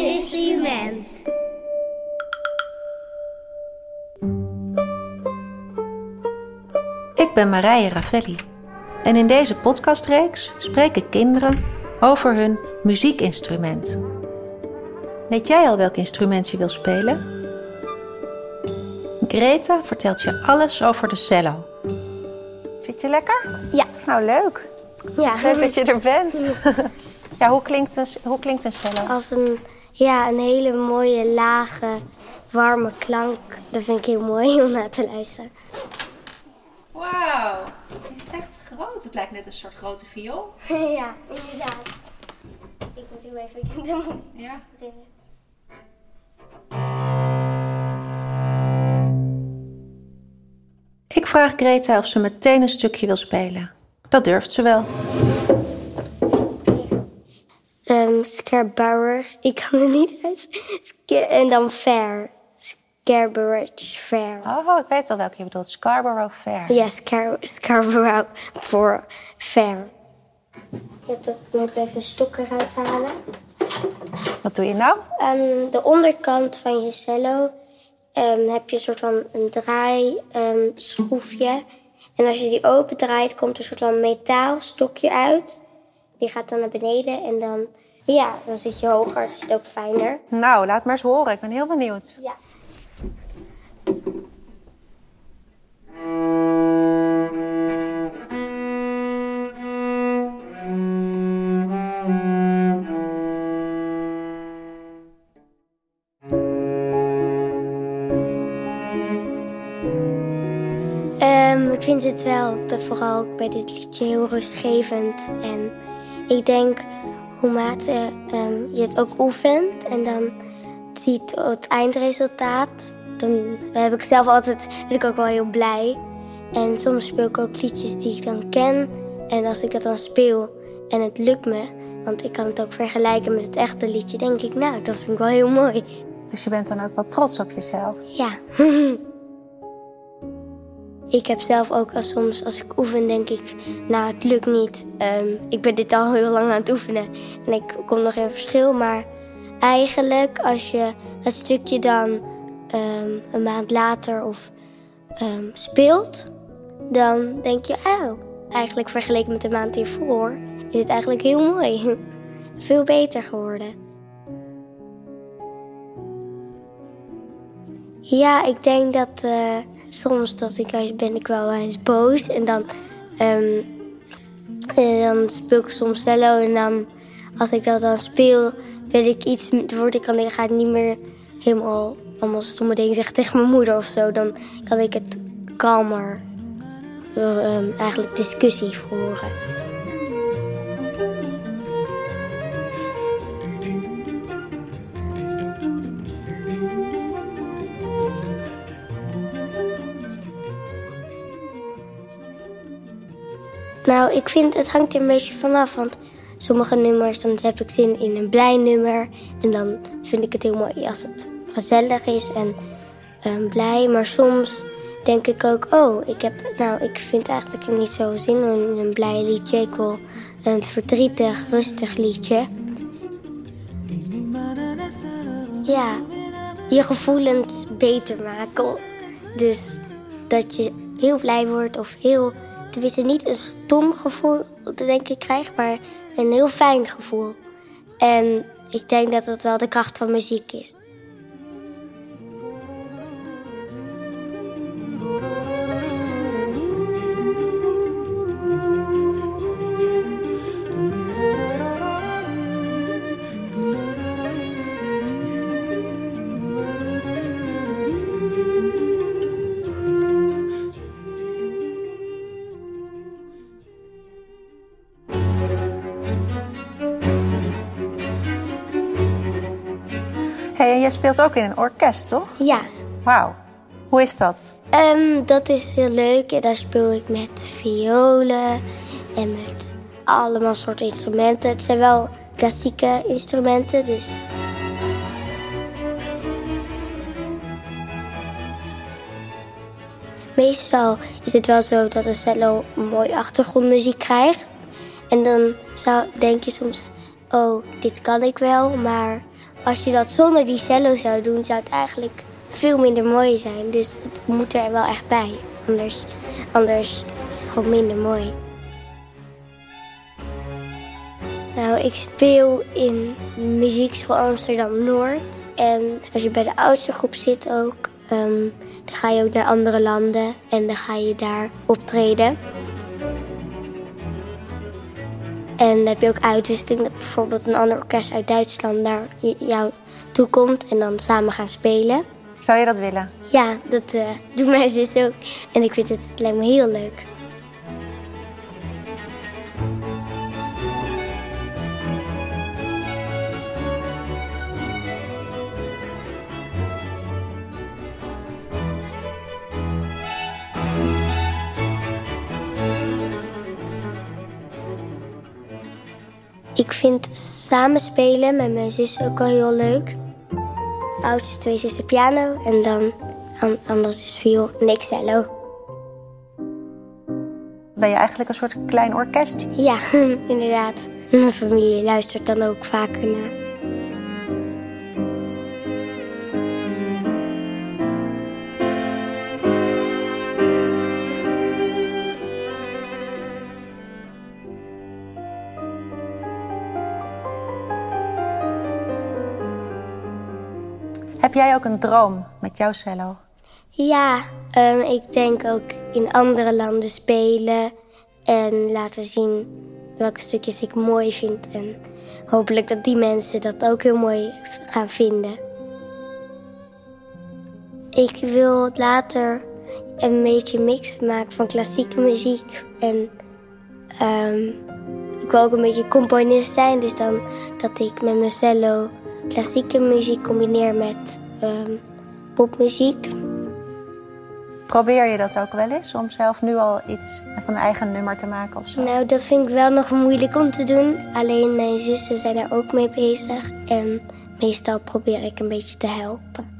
mijn instrument. Ik ben Marije Ravelli en in deze podcastreeks spreken kinderen over hun muziekinstrument. Weet jij al welk instrument je wil spelen? Greta vertelt je alles over de cello. Zit je lekker? Ja. Nou, leuk. Ja. Leuk dat je er bent. ja, hoe klinkt een, hoe klinkt een cello? Als een, ja, een hele mooie, lage, warme klank. Dat vind ik heel mooi om naar te luisteren. Wauw, het is echt groot. Het lijkt net een soort grote viool. ja, inderdaad. Ik moet heel even doen. Ja. Ik vraag Greta of ze meteen een stukje wil spelen. Dat durft ze wel. Um, Scarborough. Ik kan het niet uit. En dan Fair. Scarborough Fair. Oh, ik weet al welke je bedoelt. Scarborough Fair. Ja, Scar Scarborough voor Fair. Je hebt dat, moet ik even een stok eruit halen. Wat doe je nou? Aan de onderkant van je cello ehm, heb je een soort van een draai ehm, schroefje. En als je die open draait, komt er een soort van metaalstokje uit. Die gaat dan naar beneden en dan, ja, dan zit je hoger. Het zit ook fijner. Nou, laat maar eens horen. Ik ben heel benieuwd. Ja. Ehm, ik vind het wel, vooral ook bij dit liedje, heel rustgevend. En ik denk, hoe mate ehm, je het ook oefent en dan ziet het eindresultaat, dan heb ik zelf altijd, ben ik ook wel heel blij. En soms speel ik ook liedjes die ik dan ken. En als ik dat dan speel en het lukt me, want ik kan het ook vergelijken met het echte liedje, denk ik, nou, dat vind ik wel heel mooi. Dus je bent dan ook wel trots op jezelf. Ja. ik heb zelf ook als soms, als ik oefen, denk ik, nou, het lukt niet. Ehm, ik ben dit al heel lang aan het oefenen en ik kom nog in verschil. Maar eigenlijk, als je het stukje dan ehm, een maand later of ehm, speelt, dan denk je, oh, eigenlijk vergeleken met de maand hiervoor, is het eigenlijk heel mooi. Veel beter geworden. Ja, ik denk dat eh, soms dat ik, ben ik wel eens boos. En dan, ehm, eh, dan speel ik soms cello. En dan, als ik dat dan speel, ben ik iets, word ik, dan ga ik niet meer helemaal allemaal stomme dingen zeggen tegen mijn moeder of zo. Dan kan ik het kalmer, ehm, eigenlijk discussie voeren. Nou, ik vind het hangt er een beetje vanaf. Want sommige nummers, dan heb ik zin in een blij nummer. En dan vind ik het heel mooi als het gezellig is en ehm, blij. Maar soms denk ik ook, oh, ik, heb, nou, ik vind eigenlijk niet zo zin in een blij liedje. Ik wil een verdrietig, rustig liedje. Ja, je gevoelens beter maken. Dus dat je heel blij wordt of heel... Tenminste, niet een stom gevoel, denk ik, krijg, maar een heel fijn gevoel. En ik denk dat dat wel de kracht van muziek is. Jij speelt ook in een orkest, toch? Ja, Wauw. Hoe is dat? Ehm, dat is heel leuk. En daar speel ik met violen en met allemaal soorten instrumenten. Het zijn wel klassieke instrumenten, dus... Meestal is het wel zo dat een cello mooi achtergrondmuziek krijgt. En dan zou, denk je soms, oh, dit kan ik wel. Maar als je dat zonder die cello zou doen, zou het eigenlijk veel minder mooi zijn. Dus het moet er wel echt bij. Anders, anders is het gewoon minder mooi. Nou, ik speel in muziekschool Amsterdam Noord. En als je bij de oudste groep zit ook, ehm, dan ga je ook naar andere landen en dan ga je daar optreden. En dan heb je ook uitwisseling dat bijvoorbeeld een ander orkest uit Duitsland naar jou toe komt en dan samen gaan spelen. Zou je dat willen? Ja, dat uh, doet mijn zus ook. En ik vind het, het lijkt me heel leuk. Ik vind samenspelen met mijn zus ook wel heel leuk. De oudste twee zussen piano en dan anders is viool en ik cello. Ben je eigenlijk een soort klein orkest? Ja, inderdaad. Mijn familie luistert dan ook vaker naar. Jij ook een droom met jouw cello? Ja, um, ik denk ook in andere landen spelen en laten zien welke stukjes ik mooi vind. En hopelijk dat die mensen dat ook heel mooi gaan vinden. Ik wil later een beetje mix maken van klassieke muziek. En um, ik wil ook een beetje componist zijn. Dus dan dat ik met mijn cello klassieke muziek combineer met um, popmuziek. Probeer je dat ook wel eens om zelf nu al iets van een eigen nummer te maken of zo? Nou, dat vind ik wel nog moeilijk om te doen. Alleen mijn zussen zijn er ook mee bezig. En meestal probeer ik een beetje te helpen.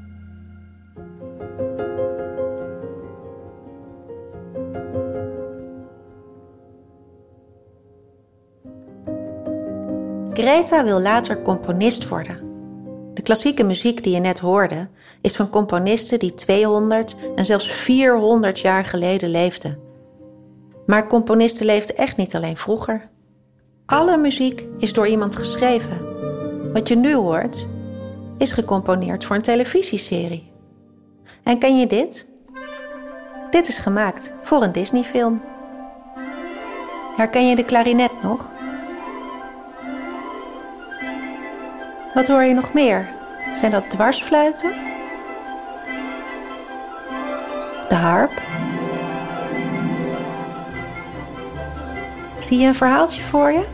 Greta wil later componist worden. Klassieke muziek die je net hoorde, is van componisten die 200 en zelfs 400 jaar geleden leefden. Maar componisten leefden echt niet alleen vroeger. Alle muziek is door iemand geschreven. Wat je nu hoort, is gecomponeerd voor een televisieserie. En ken je dit? Dit is gemaakt voor een Disney-film. Herken je de klarinet nog? Wat hoor je nog meer? Zijn dat dwarsfluiten? De harp? Zie je een verhaaltje voor je?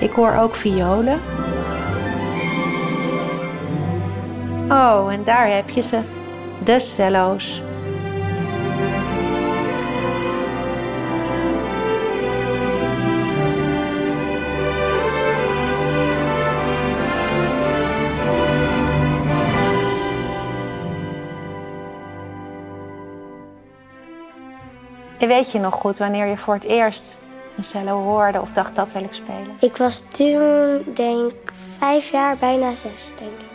Ik hoor ook violen. Oh, en daar heb je ze. De cello's. Weet je nog goed wanneer je voor het eerst een cello hoorde of dacht dat wil ik spelen? Ik was toen, denk vijf jaar, bijna zes, denk ik.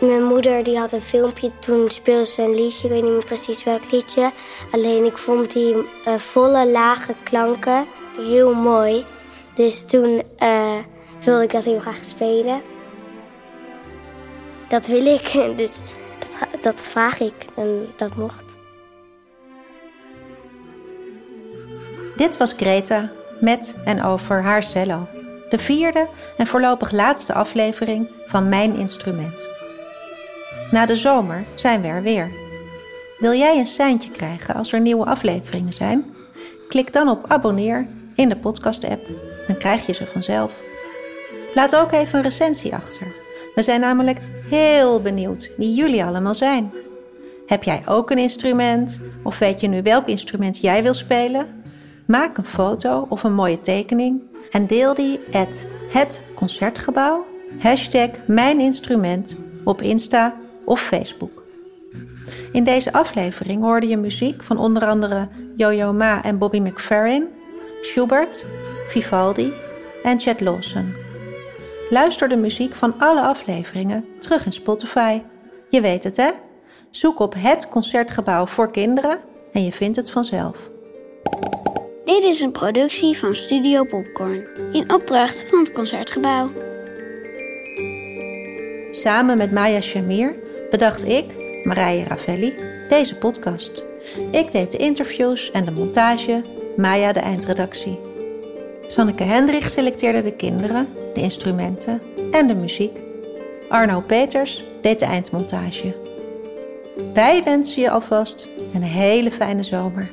Mijn moeder die had een filmpje, toen speelde ze een liedje, ik weet niet meer precies welk liedje. Alleen ik vond die uh, volle, lage klanken heel mooi. Dus toen uh, wilde ik dat heel graag spelen. Dat wil ik, dus dat, dat vraag ik en dat mocht. Dit was Greta met en over haar cello. De vierde en voorlopig laatste aflevering van Mijn Instrument. Na de zomer zijn we er weer. Wil jij een seintje krijgen als er nieuwe afleveringen zijn? Klik dan op abonneer in de podcast-app. Dan krijg je ze vanzelf. Laat ook even een recensie achter. We zijn namelijk heel benieuwd wie jullie allemaal zijn. Heb jij ook een instrument? Of weet je nu welk instrument jij wil spelen? Maak een foto of een mooie tekening en deel die at het concertgebouw hashtag mijn instrument op Insta of Facebook. In deze aflevering hoorde je muziek van onder andere Yo-Yo Ma en Bobby McFerrin, Schubert, Vivaldi en Chet Lawson. Luister de muziek van alle afleveringen terug in Spotify. Je weet het hè? Zoek op het concertgebouw voor kinderen en je vindt het vanzelf. Dit is een productie van Studio Popcorn in opdracht van het Concertgebouw. Samen met Maya Shamir bedacht ik, Marije Ravelli, deze podcast. Ik deed de interviews en de montage, Maya de eindredactie. Sanneke Hendrich selecteerde de kinderen, de instrumenten en de muziek. Arno Peters deed de eindmontage. Wij wensen je alvast een hele fijne zomer.